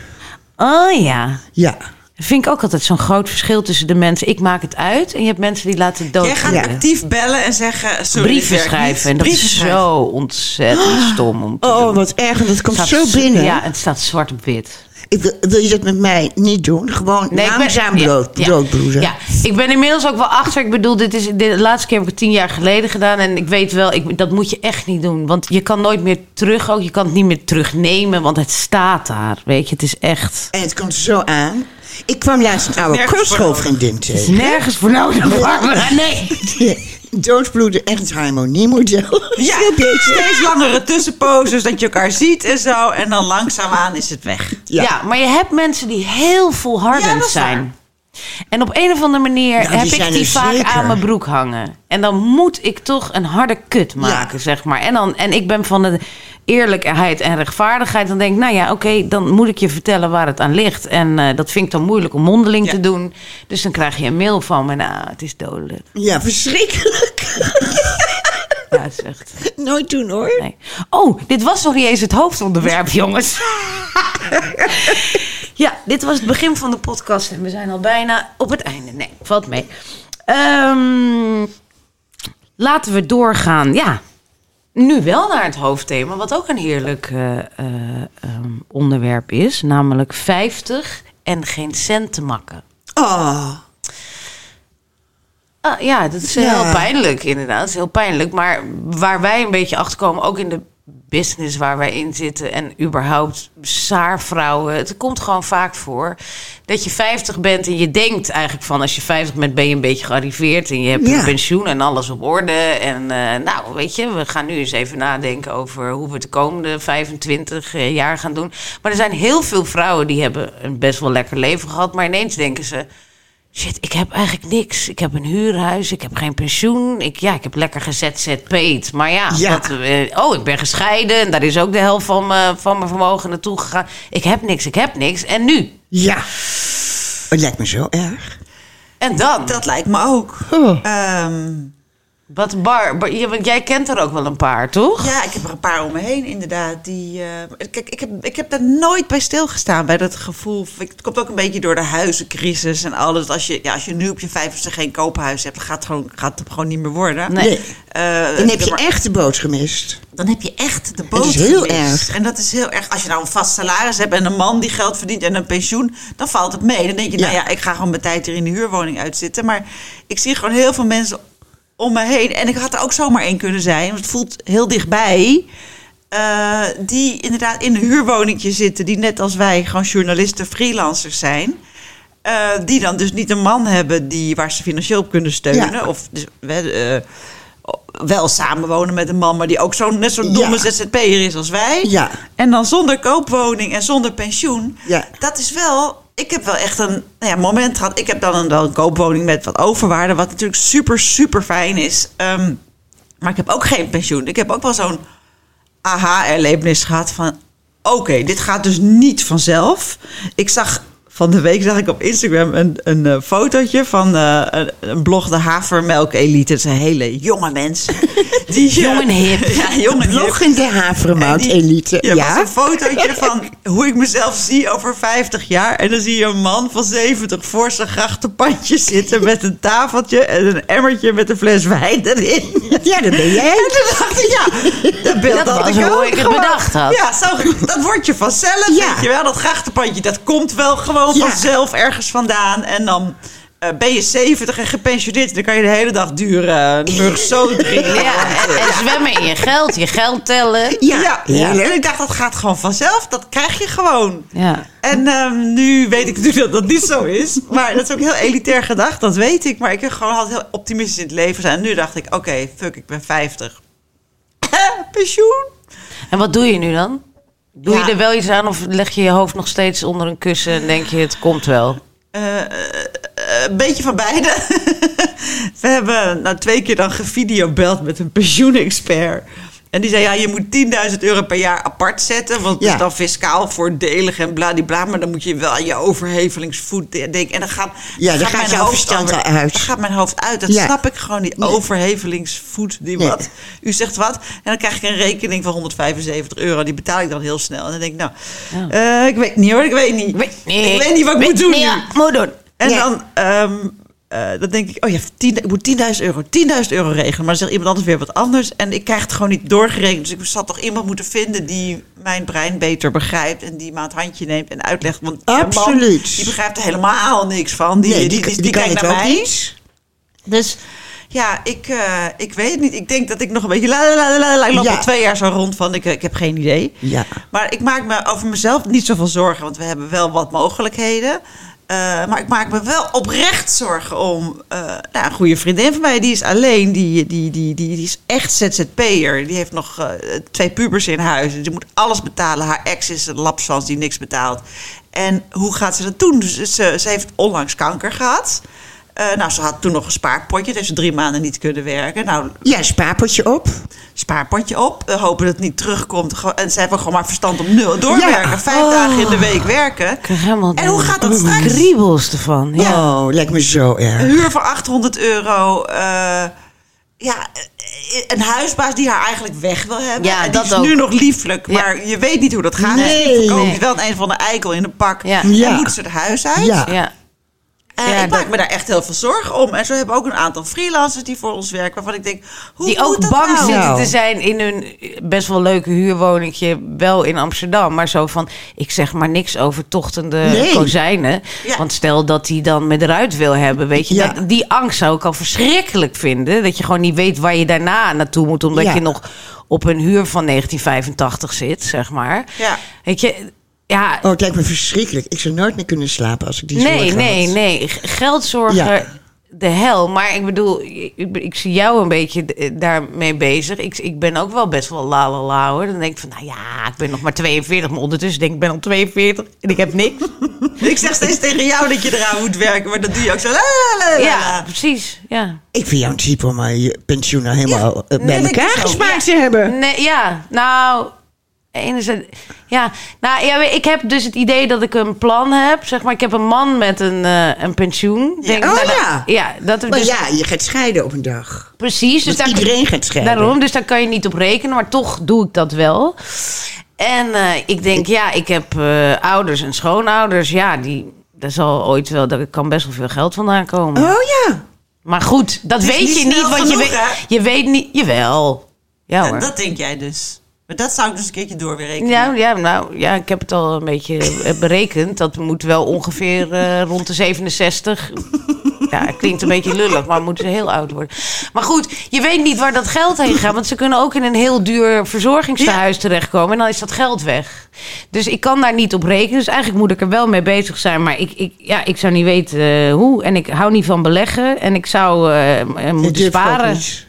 Oh ja. Ja. Vind ik ook altijd zo'n groot verschil tussen de mensen. Ik maak het uit en je hebt mensen die laten dood. Jij gaat Ja. actief bellen en zeggen... Sorry, brieven schrijven. En dat Brieven is schrijven. zo ontzettend stom om te Oh, doen. wat erg. En dat komt zo binnen. Ja, het staat zwart op wit. Ik wil, je dat met mij niet doen? Gewoon ben- langzaam ja, dood, ja. Ja, ik ben inmiddels ook wel achter. Ik bedoel, dit is, de laatste keer heb ik het tien jaar geleden gedaan. En ik weet wel, ik, dat moet je echt niet doen. Want je kan nooit meer terug ook. Je kan het niet meer terugnemen, want het staat daar. Weet je, het is echt... En het komt zo aan. Ik kwam laatst een oude kostschoolvriendin tegen. nergens voor nodig, Barbara. Nee. Doodbloeden, echt het harmoniemodel. Ja, steeds langere tussenposes, dat je elkaar ziet en zo. En dan langzaamaan is het weg. Ja. Ja. maar je hebt mensen die heel volhardend Ja, dat is zijn. En op een of andere manier Nou, heb ik die vaak zeker. aan mijn broek hangen. En dan moet ik toch een harde kut maken, zeg maar. En, dan, en ik ben van de eerlijkheid en rechtvaardigheid. Dan denk ik, nou ja, oké, dan moet ik je vertellen waar het aan ligt. En eh, dat vind ik dan moeilijk om mondeling Ja. te doen. Dus dan krijg je een mail van me. Nou, het is dodelijk. Ja, verschrikkelijk. Ja, het is echt... Nooit doen hoor. Nee. Oh, dit was nog niet eens het hoofdonderwerp, jongens. ja, dit was het begin van de podcast en we zijn al bijna op het einde. Nee, valt mee. Ehm, laten we doorgaan. Ja, nu wel naar het hoofdthema, wat ook een heerlijk eh, eh, ehm, onderwerp is. Namelijk 50 en geen cent te makken. Oh, Ah, ja, dat is Ja. heel pijnlijk inderdaad. Dat is heel pijnlijk. Maar waar wij een beetje achter komen, ook in de business waar wij in zitten... en überhaupt saarvrouwen, het komt gewoon vaak voor... dat je 50 bent en je denkt eigenlijk van... als je 50 bent ben je een beetje gearriveerd... en je hebt Ja. een pensioen en alles op orde. En eh, nou, weet je, we gaan nu eens even nadenken... over hoe we het de komende 25 eh, jaar gaan doen. Maar er zijn heel veel vrouwen die hebben een best wel lekker leven gehad... maar ineens denken ze... Shit, ik heb eigenlijk niks. Ik heb een huurhuis, ik heb geen pensioen. Ik, ja, ik heb lekker gezzp'd. Maar ja, Ja. Wat, eh, oh, ik ben gescheiden. En daar is ook de helft van, me, van mijn vermogen naartoe gegaan. Ik heb niks, ik heb niks. En nu? ja. Het lijkt me zo erg. En dan? Dat lijkt me ook. Oh. Ehm, Wat bar, bar- ja, want jij kent er ook wel een paar, toch? ja, ik heb er een paar om me heen inderdaad. Die, eh, kijk, ik heb, ik heb daar nooit bij stilgestaan. Bij dat gevoel. Het komt ook een beetje door de huizencrisis en alles. Als je, ja, als je nu op je vijftigste geen koophuis hebt, dan gaat het gewoon, gaat het gewoon niet meer worden. Nee. Nee. Eh, Dan heb je maar- echt de boot gemist. dan heb je echt de boot is heel gemist. erg. En dat is heel erg. Als je nou een vast salaris hebt en een man die geld verdient en een pensioen, dan valt het mee. Dan denk je, Ja. nou ja, ik ga gewoon mijn tijd hier in de huurwoning uitzitten. Maar ik zie gewoon heel veel mensen om me heen. En ik had er ook zomaar één kunnen zijn, want het voelt heel dichtbij. eh, die inderdaad in een huurwoningje zitten, die net als wij gewoon journalisten, freelancers zijn. Eh, die dan dus niet een man hebben die, waar ze financieel op kunnen steunen. Ja. Of dus, eh, wel samenwonen met een man, maar die ook zo, net zo'n domme Ja. ZZP'er is als wij. Ja. En dan zonder koopwoning en zonder pensioen. Ja. Dat is wel. Ik heb wel echt een nou ja, moment gehad. Ik heb dan een, een koopwoning met wat overwaarde, wat natuurlijk super, super fijn is. Ehm, maar ik heb ook geen pensioen. Ik heb ook wel zo'n aha-erlevenis gehad van... Oké, dit gaat dus niet vanzelf. Ik zag van de week zag ik op Instagram een, een eh, fotootje van eh, een, een blog de Havermelk Elite. Dat zijn hele jonge mensen. Die, eh, Jong en hip. Ja, jong en hip. Bloggende havermout En die- elite. Ja, Ja, een fotootje van hoe ik mezelf zie over 50 jaar. En dan zie je een man van 70 voor zijn grachtenpandje zitten... met een tafeltje en een emmertje met een fles wijn erin. ja, dat ben jij. En toen dacht ik, ja, dat beeld Dat had ik hoe ook ik het gewoon. bedacht had. Ja, zo, dat wordt je vanzelf, Ja. weet je wel. Dat grachtenpandje, dat komt wel gewoon Ja. vanzelf ergens vandaan. En dan eh, ben je 70 en gepensioneerd, dan kan je de hele dag dure Murso drinken. Ja, en, en zwemmen in je geld, je geld tellen. Ja, Ja. En ik dacht, dat gaat gewoon vanzelf. Dat krijg je gewoon. Ja. En ehm, nu weet ik natuurlijk dat dat niet zo is. Maar dat is ook heel elitair gedacht, dat weet ik. Maar ik heb gewoon altijd heel optimistisch in het leven zijn. En nu dacht ik, oké, fuck, ik ben 50. Pensioen? En wat doe je nu dan? Doe Ja. je er wel iets aan of leg je je hoofd nog steeds onder een kussen en denk je het komt wel? Eh, eh, een beetje van beide. We hebben nou twee keer dan gevideobeld met een pensioenexpert. En die zei, ja, je moet 10.000 euro per jaar apart zetten. Want het Ja. is dan fiscaal voordelig en bladibla. Maar dan moet je wel aan je overhevelingsvoet denken. En dan gaat, Ja, dan gaat gaat mijn hoofd over-. Dan gaat mijn hoofd uit. Dat Ja. snap ik gewoon niet. Nee. Overhevelingsvoet, die Nee. wat. U zegt wat. En dan krijg ik een rekening van 175 euro. Die betaal ik dan heel snel. En dan denk ik, nou, eh, ik weet niet hoor. Ik weet niet. Ik weet niet wat ik moet doen nu. moet doen. En Ja. dan, ehm, eh, dan denk ik, oh ja, 10, ik moet 10.000 euro, 10.000 euro regelen. Maar dan zegt iemand anders weer wat anders. En ik krijg het gewoon niet doorgerekend. Dus ik zal toch iemand moeten vinden die mijn brein beter begrijpt. En die me aan het handje neemt en uitlegt. Want man, Absoluut. die begrijpt er helemaal niks van. Die, Nee, die, die, die, kijkt naar mij. niet. Dus ja, ik, eh, ik weet niet. Ik denk dat ik nog een beetje... La, la, la, la, la, ik loop Ja. al twee jaar zo rond van, ik, ik heb geen idee. Ja. Maar ik maak me over mezelf niet zoveel zorgen. Want we hebben wel wat mogelijkheden. Eh, maar ik maak me wel oprecht zorgen om... eh, nou, een goede vriendin van mij, die is alleen. Die, die, die, die, is echt ZZP'er. Die heeft nog eh, twee pubers in huis. Die moet alles betalen. Haar ex is een lapswans die niks betaalt. En hoe gaat ze dat doen? Dus ze, ze heeft onlangs kanker gehad. Eh, nou, ze had toen nog een spaarpotje. Dat heeft ze drie maanden niet kunnen werken. Nou, Ja, spaarpotje op. spaarpotje op. We hopen dat het niet terugkomt. En ze hebben gewoon maar verstand om nul. Doorwerken. Ja. Vijf dagen in de week werken. En hoe gaat dat straks? kriebels ervan. Ja. Oh, lijkt me zo erg. Een huur van 800 euro. eh, ja, eh, een huisbaas die haar eigenlijk weg wil hebben. Ja, en die dat is ook. nu nog lieflijk. Ja. Maar je weet niet hoe dat gaat. Nee. Nee. wel een van de eikel in een pak. Ja. En moet ze het huis uit. Ja. Ja, ik maak dat- me daar echt heel veel zorgen om. En zo hebben we ook een aantal freelancers die voor ons werken. Waarvan ik denk, hoe Die ook bang nou? zitten te zijn in hun best wel leuke huurwoningje, wel in Amsterdam. Maar zo van, ik zeg maar niks over tochtende Nee. kozijnen. Ja. Want stel dat hij dan met eruit wil hebben, weet je. Ja. Dat, die angst zou ik al verschrikkelijk vinden. Dat je gewoon niet weet waar je daarna naartoe moet. Omdat je nog op een huur van 1985 zit, zeg maar. Ja. Weet je, ja... Oh, het lijkt me verschrikkelijk. Ik zou nooit meer kunnen slapen als ik die Nee, zorgen nee, had. nee. G- Geldzorgen, Ja. de hel. Maar ik bedoel, ik, ik zie jou een beetje daarmee bezig. Ik, ik ben ook wel best wel la la la hoor. Dan denk ik van, nou ja, ik ben nog maar 42. Maar ondertussen denk ik, ik ben al 42 en ik heb niks. Ik zeg steeds tegen jou dat je eraan moet werken. Maar dat doe je ook zo. La, la, la, la, Ja, precies. Ja. Ik vind jou een type om eh, je pensioen nou helemaal eh, bij nee, elkaar gespaard te hebben. Nee, ja, nou... Enerzijds, ja, nou ja, ik heb dus het idee dat ik een plan heb. Zeg maar, ik heb een man met een, eh, een pensioen. Denk, Oh, nou, dat- ja. ja, dat Maar dus, ja, je gaat scheiden op een dag. precies. Dus daar, iedereen gaat scheiden. Daarom, dus daar kan je niet op rekenen, maar toch doe ik dat wel. En eh, ik denk, ja, ik heb eh, ouders en schoonouders. Ja, die, daar zal ooit wel, daar kan best wel veel geld vandaan komen. Oh ja. Maar goed, dat weet niet je niet, want je weet, je weet niet, jawel. Ja Ja, hoor. dat denk jij dus. Maar dat zou ik dus een keertje doorwerken. Ja, ja, nou, ja, ik heb het al een beetje eh, berekend. Dat moet wel ongeveer eh, rond de 67. Ja, klinkt een beetje lullig, maar moeten ze heel oud worden. Maar goed, je weet niet waar dat geld heen gaat. Want ze kunnen ook in een heel duur verzorgingstehuis terechtkomen. En dan is dat geld weg. Dus ik kan daar niet op rekenen. Dus eigenlijk moet ik er wel mee bezig zijn. Maar ik, ik, ja, ik zou niet weten eh, hoe. En ik hou niet van beleggen. En ik zou moeten sparen. niet.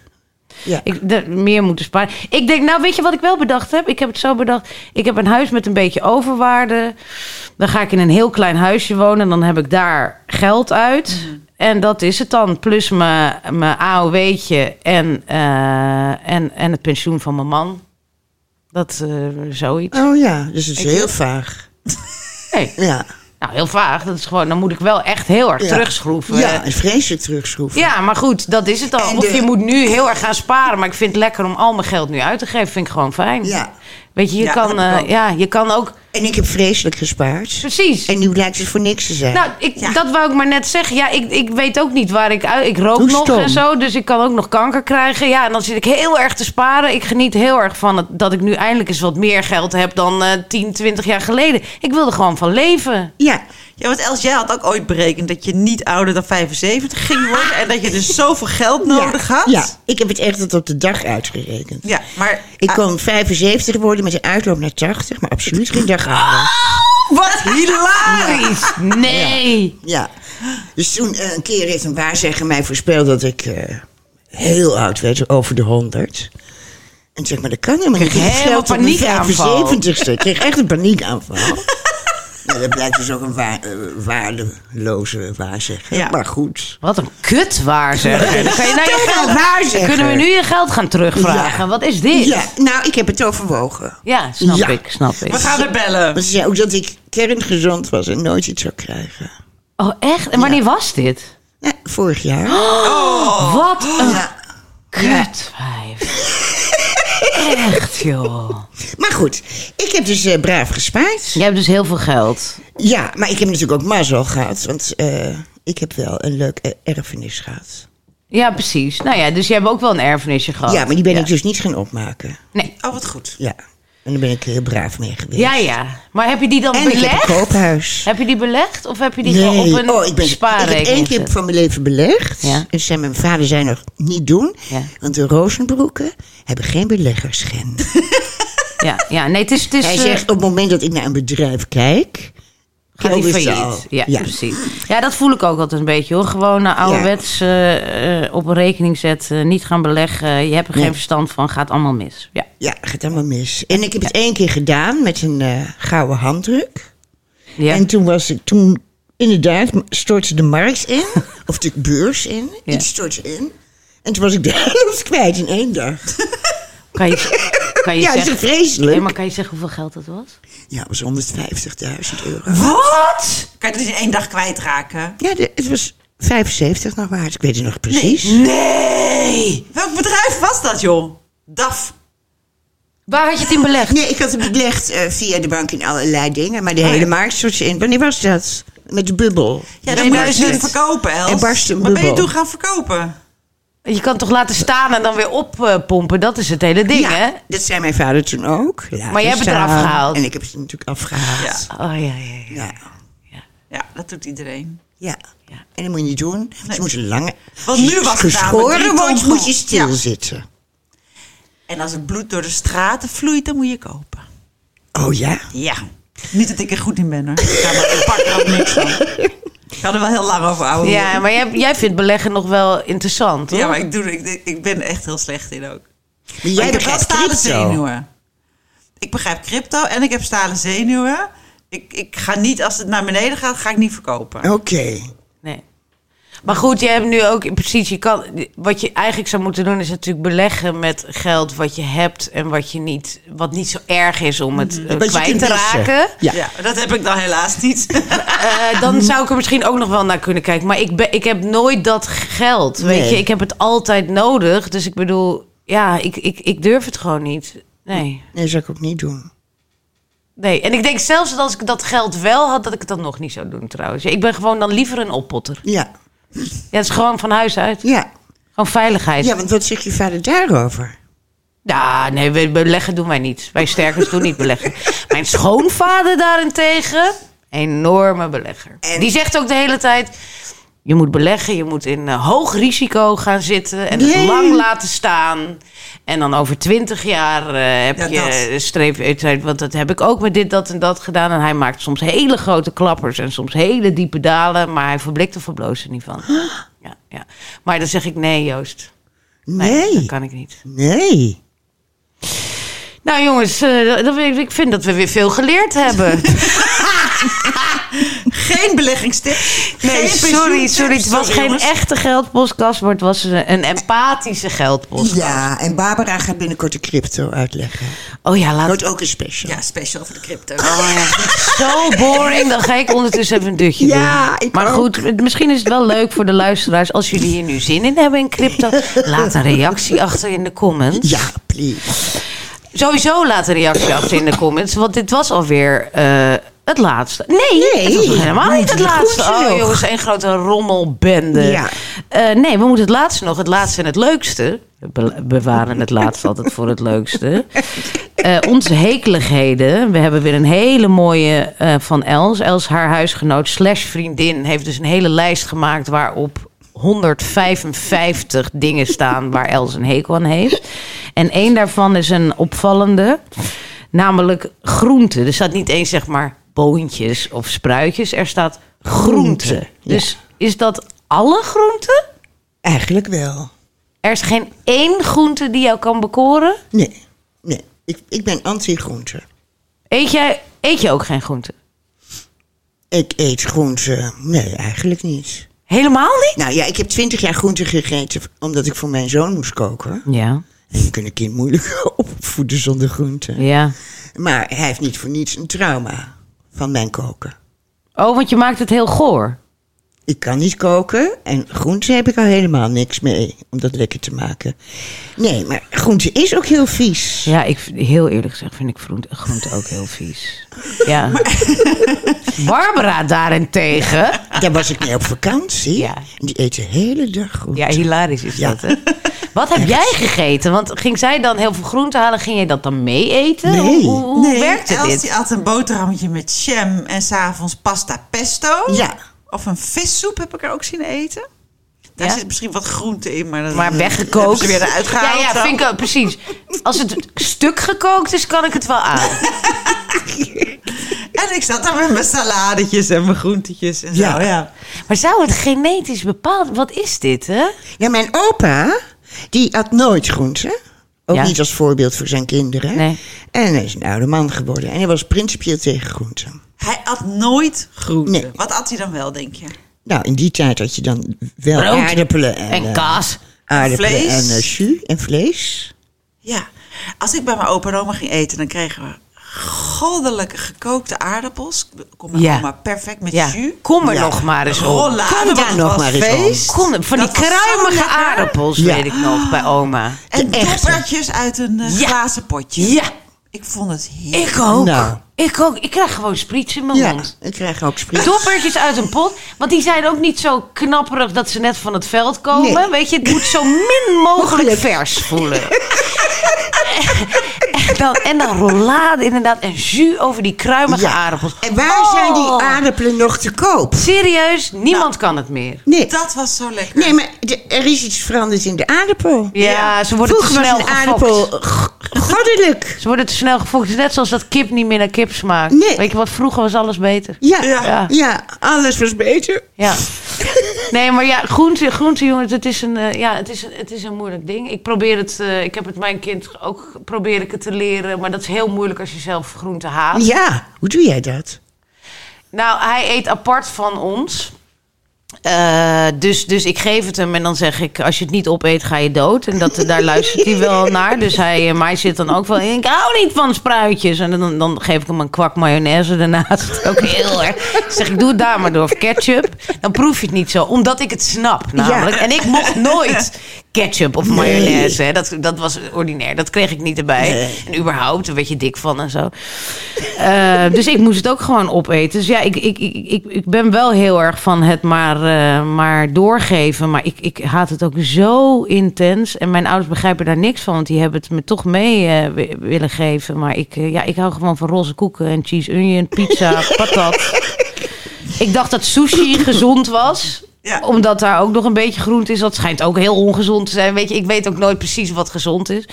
Ja. Ik, de, meer moeten sparen. Ik denk, nou weet je wat ik wel bedacht heb? Ik heb het zo bedacht. Ik heb een huis met een beetje overwaarde. Dan ga ik in een heel klein huisje wonen. En dan heb ik daar geld uit. En dat is het dan. Plus mijn, mijn AOW'tje en, eh, en, en het pensioen van mijn man. Dat eh zoiets. Oh ja, dus het is Ik- heel vaag. Nee, Ja. Nou, heel vaag. Dat is gewoon, dan moet ik wel echt heel erg Ja. terugschroeven. Ja, en vreselijk terugschroeven. Ja, maar goed, dat is het. En Of de- je moet nu heel erg gaan sparen. Maar ik vind het lekker om al mijn geld nu uit te geven. Vind ik gewoon fijn. Ja. Weet je, je, Ja, kan, eh, ja, je kan ook... En ik heb vreselijk gespaard. Precies. En nu lijkt het voor niks te zijn. Nou, ik, dat wou ik maar net zeggen. Ja, ik, ik weet ook niet waar ik uit... Ik rook Hoe nog stom. en zo, dus ik kan ook nog kanker krijgen. Ja, en dan zit ik heel erg te sparen. Ik geniet heel erg van het, dat ik nu eindelijk eens wat meer geld heb dan eh 10, 20 jaar geleden. Ik wilde gewoon van leven. Ja, Ja, want Els, jij had ook ooit berekend dat je niet ouder dan 75 ging worden. En dat je dus zoveel geld nodig ja, had. Ja, ik heb het echt tot op de dag uitgerekend. Ja, maar... Ik kon 75 worden met een uitloop naar 80, maar absoluut geen dag ouder. wat hilarisch! Nee. Ja. Dus toen eh, een keer heeft een waarzegger mij voorspeld dat ik eh, heel oud werd, over de 100. En toen zeg ik, maar dat kan helemaal niet. Ik heb helemaal geld op mijn paniekaanval. 75ste. Ik kreeg echt een paniekaanval. Nou, dat blijkt dus ook een wa- eh, waardeloze waarzegger. Ja. Maar goed. Wat een kut waar zeg. Dan kan je nou je Doe geld, waarzegger. kunnen we nu je geld gaan terugvragen? Ja. Wat is dit? Ja, nou, ik heb het overwogen. Ja, snap Ja. ik, snap ik. We gaan er bellen. Maar ze zei ook dat ik kerngezond was en nooit iets zou krijgen. Oh, echt? En wanneer was dit? Ja, vorig jaar. Wat een Ja. kutwijf. Echt, joh. Maar goed, ik heb dus eh, braaf gespaard. Jij hebt dus heel veel geld. Ja, maar ik heb natuurlijk ook mazzel gehad. Want eh, ik heb wel een leuk eh, erfenis gehad. Ja, precies. Nou ja, dus jij hebt ook wel een erfenisje gehad. Ja, maar die ben ik dus niet gaan opmaken. Nee. Oh, wat goed. Ja, en daar ben ik heel braaf mee geweest. Ja, ja. Maar heb je die dan En ik heb belegd? een koophuis. Heb je die belegd? Of heb je die Nee, op een oh, ik, ben, ik heb spaarrekening één keer van mijn leven belegd. Ja. En zei mijn vader zei nog, niet doen. Ja. Want de Rozenbroeken hebben geen beleggersgen. Ja, ja, nee, het is... Het is Hij eh, zegt, op het moment dat ik naar een bedrijf kijk... Gaat ze failliet? Ja, Ja. precies. Ja, dat voel ik ook altijd een beetje hoor. Gewoon naar ouderwets eh, eh, op een rekening zetten, niet gaan beleggen. Je hebt er geen verstand van, gaat allemaal mis. Ja. Ja, gaat allemaal mis. En ik heb het één keer gedaan met een gouden handdruk. Ja. En toen was ik, toen inderdaad stortte de markt in, of de beurs in, Ja. iets stortte in. En toen was ik de helft kwijt in één dag. Kan je, kan je Ja, dat is zeggen, toch vreselijk? Ja, maar kan je zeggen hoeveel geld dat was? Ja, het was 150.000 euro. Wat? Kan je het dus in één dag kwijtraken? Ja, de- het was 75 nog waard. Ik weet het nog precies. Nee! Welk bedrijf was dat, joh? DAF. Waar had je het in belegd? Nee, ik had het belegd eh, via de bank in allerlei dingen. Maar de hele markt stortte in. Wanneer was dat? Met de bubbel. Ja, dan moet je het het. verkopen, Els. Er barst een Wat ben je bubbel. toen gaan verkopen? Je kan het toch laten staan en dan weer oppompen? Dat is het hele ding, ja, hè? dat zei mijn vader toen ook. Laat Maar jij hebt het eraf gehaald. En ik heb het natuurlijk afgehaald. Ja. Oh ja, ja, ja. Ja. Ja, dat doet iedereen. Ja. Ja. En dat moet je niet doen. Ze moeten langer. Want nu was het geschoren ton moet je geld. stilzitten. En als het bloed door de straten vloeit, dan moet je kopen. Oh ja? Ja. Niet dat ik er goed in ben, hoor. Ik, ga maar, ik pak er ook niks van. Ik had er wel heel lang over, ouwe. Ja, maar jij, jij vindt beleggen nog wel interessant, hoor. Ja, maar ik, doe, ik, ik ben echt heel slecht in ook. Maar Maar jij ik heb wel begrijpt stalen zenuwen. Ik begrijp crypto en ik heb stalen zenuwen. Ik, ik ga niet, als het naar beneden gaat, ga ik niet verkopen. Oké. Maar goed, je hebt nu ook precies, je kan, wat je eigenlijk zou moeten doen is natuurlijk beleggen met geld wat je hebt en wat je niet, wat niet zo erg is om het eh, kwijt te raken. Ja. Ja, dat heb ik dan helaas niet. Eh, dan zou ik er misschien ook nog wel naar kunnen kijken. Maar ik, ben, ik heb nooit dat geld. Weet Nee. je, ik heb het altijd nodig. Dus ik bedoel, ja, ik, ik, ik durf het gewoon niet. Nee. Nee, dat zou ik ook niet doen. Nee. En ik denk zelfs dat als ik dat geld wel had, dat ik het dan nog niet zou doen trouwens. Ik ben gewoon dan liever een oppotter. Ja. Ja, het is gewoon van huis uit. Ja. Gewoon veiligheid. Ja, want wat zegt je vader daarover? Ja, nee, we- beleggen doen wij niet. Wij sterkers doen niet beleggen. Mijn schoonvader daarentegen, enorme belegger. En- Die zegt ook de hele tijd... Je moet beleggen, je moet in eh, hoog risico gaan zitten... en het Nee. lang laten staan. En dan over twintig jaar eh, heb Ja, je dat. streep... eh, Want dat heb ik ook met dit, dat en dat gedaan. En hij maakt soms hele grote klappers en soms hele diepe dalen... maar hij verblikt er niet van. Ja, ja. Maar dan zeg ik nee, Joost. Nee. dat kan ik niet. Nee. Nou jongens, ik vind dat we weer veel geleerd hebben. Geen beleggingstip. Nee, geen sorry, sorry. Het was geen jongens. echte geldpodcast, maar het was een, een empathische geldpodcast. Ja, en Barbara gaat binnenkort de crypto uitleggen. Oh ja, laat Wordt ook een special. Ja, special voor de crypto. Oh ja, zo boring. Dan ga ik ondertussen even een dutje Ja, doen. ik maar ook. goed, misschien is het wel leuk voor de luisteraars. Als jullie hier nu zin in hebben in crypto, laat een reactie achter in de comments. Ja, please. Sowieso laat een reactie achter in de comments. Want dit was alweer eh, het laatste. Nee, Nee, het was nog helemaal niet het laatste. Oh jongens, één grote rommelbende. Ja. Eh, nee, we moeten het laatste nog. Het laatste en het leukste. We be- bewaren het laatste altijd voor het leukste. Eh, onze hekeligheden. We hebben weer een hele mooie eh, van Els. Els, haar huisgenoot slash vriendin, heeft dus een hele lijst gemaakt waarop 155 dingen staan waar Els een hekel aan heeft. En één daarvan is een opvallende, namelijk groente. Er staat niet eens zeg maar boontjes of spruitjes, er staat groente. Groente, ja. Dus is dat alle groenten? Eigenlijk wel. Er is geen één groente die jou kan bekoren? Nee, nee. Ik, ik ben anti-groente. Eet, jij, eet je ook geen groente? Ik eet groente. Nee, eigenlijk niet. Helemaal niet? Nou ja, ik heb twintig jaar groente gegeten omdat ik voor mijn zoon moest koken. Ja, En je kunt een kind moeilijk opvoeden zonder groente. ja. Maar hij heeft niet voor niets een trauma van mijn koken. Oh, want je maakt het heel goor. Ik kan niet koken en groente heb ik al helemaal niks mee om dat lekker te maken. Nee, maar groente is ook heel vies. Ja, ik, heel eerlijk gezegd vind ik groente, groente ook heel vies. Ja. Barbara daarentegen. Daar was ik mee op vakantie. Ja. Die eet de hele dag groente. Ja, hilarisch is Ja. dat, hè? Wat heb jij gegeten? Want ging zij dan heel veel groente halen? Ging jij dat dan mee eten? Nee. Hoe, hoe, hoe Nee, werkte Els dit? die had een boterhammetje met jam en s'avonds pasta pesto. Ja. Of een vissoep heb ik er ook zien eten. Daar Ja? zit misschien wat groente in, maar, dat, Maar weggekookt. weer eruit gehaald. Ja, ja, vind ik ook, precies. Als het stuk gekookt is, kan ik het wel aan. En ik zat daar met mijn saladetjes en mijn groentetjes en Ja. zo. Ja. Maar zou het genetisch bepaald... Wat is dit, hè? Ja, mijn opa, die at nooit groente. Ook Ja. niet als voorbeeld voor zijn kinderen. Nee. En hij is een oude man geworden. En hij was principieel tegen groente. Hij at nooit groente. Nee. Wat at hij dan wel, denk je? Nou, in die tijd had je dan wel Brood aardappelen en, En eh, kaas. aardappelen Vlees. en eh, jus en vlees. Ja. Als ik bij mijn opa en oma ging eten, dan kregen we goddelijke gekookte aardappels. Kom Ja. oma perfect met Ja. jus. Kom er Ja. nog maar eens op. Rollade, Kom daar nog maar eens. Kom, van die Dat kruimige aardappels, Ja. weet ik nog, bij oma. En doppertjes uit een eh, Ja. glazen potje. Ja, Ik vond het heerlijk. ik ook. Nou. Ik ook. Ik krijg gewoon spriets in mijn Ja, mond. ik krijg ook sprit. Doppertjes uit een pot. Want die zijn ook niet zo knapperig dat ze net van het veld komen. Nee. Weet je, het moet zo min mogelijk vers voelen. en, dan, en dan rollade inderdaad. En jus over die kruimige aardappels. En waar Oh. zijn die aardappelen nog te koop? Serieus, niemand kan het meer. Nee, Dat was zo lekker. nee maar de- er is iets veranderd in de aardappel. Ja, ze worden Vroeger te snel was een aardappel goddelijk. Ze worden te snel gefokt. Is net zoals dat kip niet meer naar kip smaakt. Nee. Weet je wat, vroeger was alles beter. Ja, Ja. ja. alles was beter. Ja. Nee, maar ja, groente, groente jongens, het is, een, eh, ja, het, is een, het is een moeilijk ding. Ik probeer het, eh, ik heb het mijn kind ook, probeer ik het te leren. Maar dat is heel moeilijk als je zelf groente haat. Ja, hoe doe jij dat? Nou, hij eet apart van ons. Eh, dus, dus ik geef het hem en dan zeg ik: als je het niet opeet, ga je dood. En dat, daar luistert hij wel naar. Dus hij, eh, maar hij zit dan ook wel in. Ik hou niet van spruitjes. En dan, dan geef ik hem een kwak mayonaise daarnaast. Ook heel erg. Zeg ik: doe het daar maar door. Of ketchup. Dan proef je het niet zo. Omdat ik het snap, namelijk. Ja. En ik mocht nooit ketchup of mayonaise. Dat, dat was ordinair. Dat kreeg ik niet erbij. Nee. En überhaupt, daar werd je dik van en zo. Eh, dus ik moest het ook gewoon opeten. Dus ja, ik, ik, ik, ik, ik ben wel heel erg van het maar, eh, maar doorgeven. Maar ik, ik haat het ook zo intens. En mijn ouders begrijpen daar niks van. Want die hebben het me toch mee eh, wi- willen geven. Maar ik, ja, ik hou gewoon van roze koeken en cheese onion, pizza, patat. Ik dacht dat sushi gezond was. Ja. Omdat daar ook nog een beetje groente is. Dat schijnt ook heel ongezond te zijn. Weet je, ik weet ook nooit precies wat gezond is.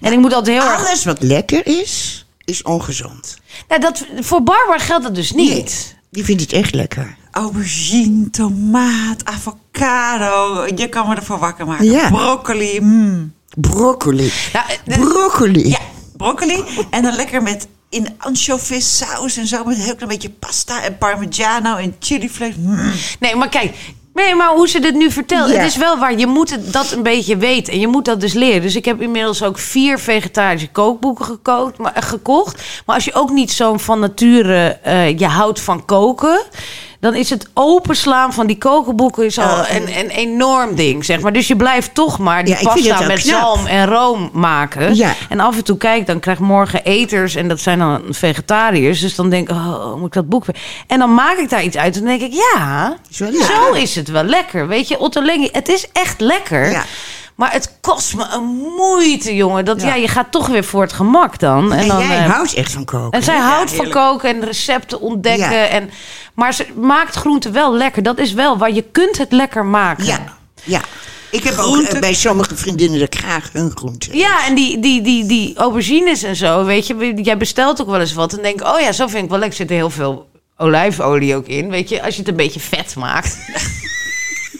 En ik moet altijd heel erg... Alles wat lekker is, is ongezond. Nou, dat, voor Barbara geldt dat dus niet. Nee, die vindt het echt lekker. Aubergine, tomaat, avocado. Je kan me ervoor wakker maken. Ja. Broccoli. mm. Broccoli. Nou, eh, Broccoli. Ja, broccoli. En dan lekker met in anchovis saus en zo. Met een heel klein beetje pasta en parmigiano en chilivlees. Mm. nee, maar kijk. Nee, maar hoe ze dit nu vertelt. Ja. Het is wel waar. Je moet het, dat een beetje weten. En je moet dat dus leren. Dus ik heb inmiddels ook vier vegetarische kookboeken gekookt, maar, eh, gekocht. Maar als je ook niet zo'n van nature... eh, je houdt van koken... dan is het openslaan van die kokenboeken is al Oh, een, een enorm ding, zeg maar. Dus je blijft toch maar die Ja, pasta met knap. zalm en room maken. Ja. En af en toe kijk, dan krijg morgen eters en dat zijn dan vegetariërs. Dus dan denk ik, oh, moet ik dat boek weer... En dan maak ik daar iets uit en dan denk ik, ja, Is zo is het wel lekker. Weet je, Otto Lengi, het is echt lekker. Ja. Maar het kost me een moeite, jongen. Dat, ja. Ja. je gaat toch weer voor het gemak dan. En, dan, jij eh, houdt echt van koken. en zij houdt van koken en recepten ontdekken. En, maar ze maakt groenten wel lekker. Dat is wel waar je kunt het lekker maken. Ja, ja. Ik heb ook eh, bij sommige vriendinnen dat ik graag hun groenten. Ja, en die, die, die, die aubergines en zo, weet je. Jij bestelt ook wel eens wat en denk oh ja, zo vind ik wel lekker. Er zit er heel veel olijfolie ook in, weet je. Als je het een beetje vet maakt,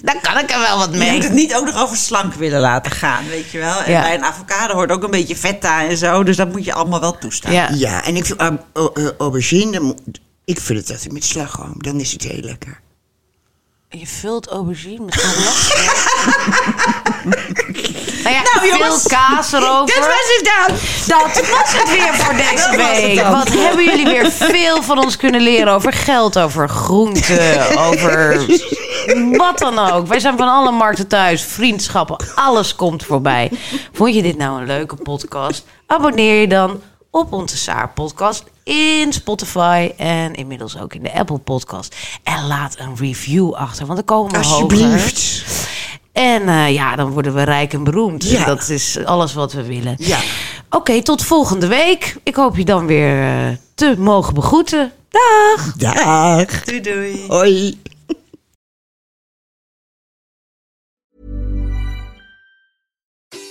dan kan ik er wel wat Je mee. moet het niet ook nog over slank willen laten gaan, weet je wel. En Ja. bij een avocado hoort ook een beetje feta en zo. Dus dat moet je allemaal wel toestaan. Ja. Ja, en ik vind uh, uh, aubergine, mo- ik vul het altijd met slagroom. Dan is het heel lekker. Je vult aubergine met slagroom. nou ja, Nou, veel jongens, kaas erover. Dit was het dan. Dat was het weer voor deze week. Wat hebben jullie weer veel van ons kunnen leren over geld, over groenten, over wat dan ook. Wij zijn van alle markten thuis, vriendschappen, alles komt voorbij. Vond je dit nou een leuke podcast? Abonneer je dan op onze Saar podcast in Spotify en inmiddels ook in de Apple podcast. En laat een review achter, want dan komen we hoger. Alsjeblieft. En eh, ja, dan worden we rijk en beroemd. Ja. Dat is alles wat we willen. Ja. Oké, tot volgende week. Ik hoop je dan weer eh, te mogen begroeten. Dag! Dag. Doei doei. Hoi.